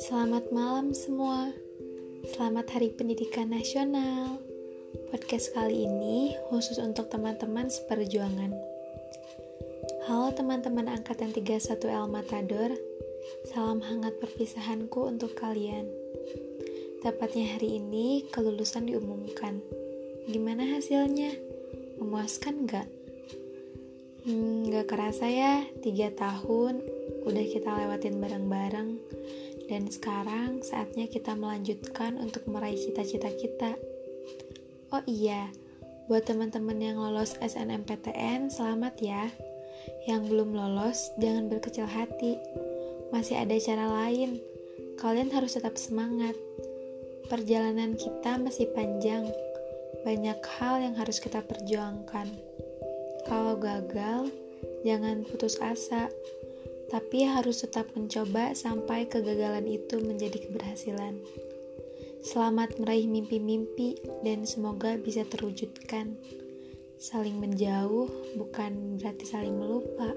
Selamat malam semua. Selamat Hari Pendidikan Nasional. Podcast kali ini khusus untuk teman-teman seperjuangan. Halo teman-teman angkatan 31 El Matador. Salam hangat perpisahanku untuk kalian. Tepatnya hari ini kelulusan diumumkan. Gimana hasilnya? Memuaskan nggak? Hmm, gak kerasa ya, tiga tahun udah kita lewatin bareng-bareng dan sekarang saatnya kita melanjutkan untuk meraih cita-cita kita. Oh iya, buat teman-teman yang lolos SNMPTN, selamat ya. Yang belum lolos, jangan berkecil hati. Masih ada cara lain. Kalian harus tetap semangat. Perjalanan kita masih panjang. Banyak hal yang harus kita perjuangkan. Kalau gagal, jangan putus asa, tapi harus tetap mencoba sampai kegagalan itu menjadi keberhasilan. Selamat meraih mimpi-mimpi dan semoga bisa terwujudkan. Saling menjauh bukan berarti saling melupa.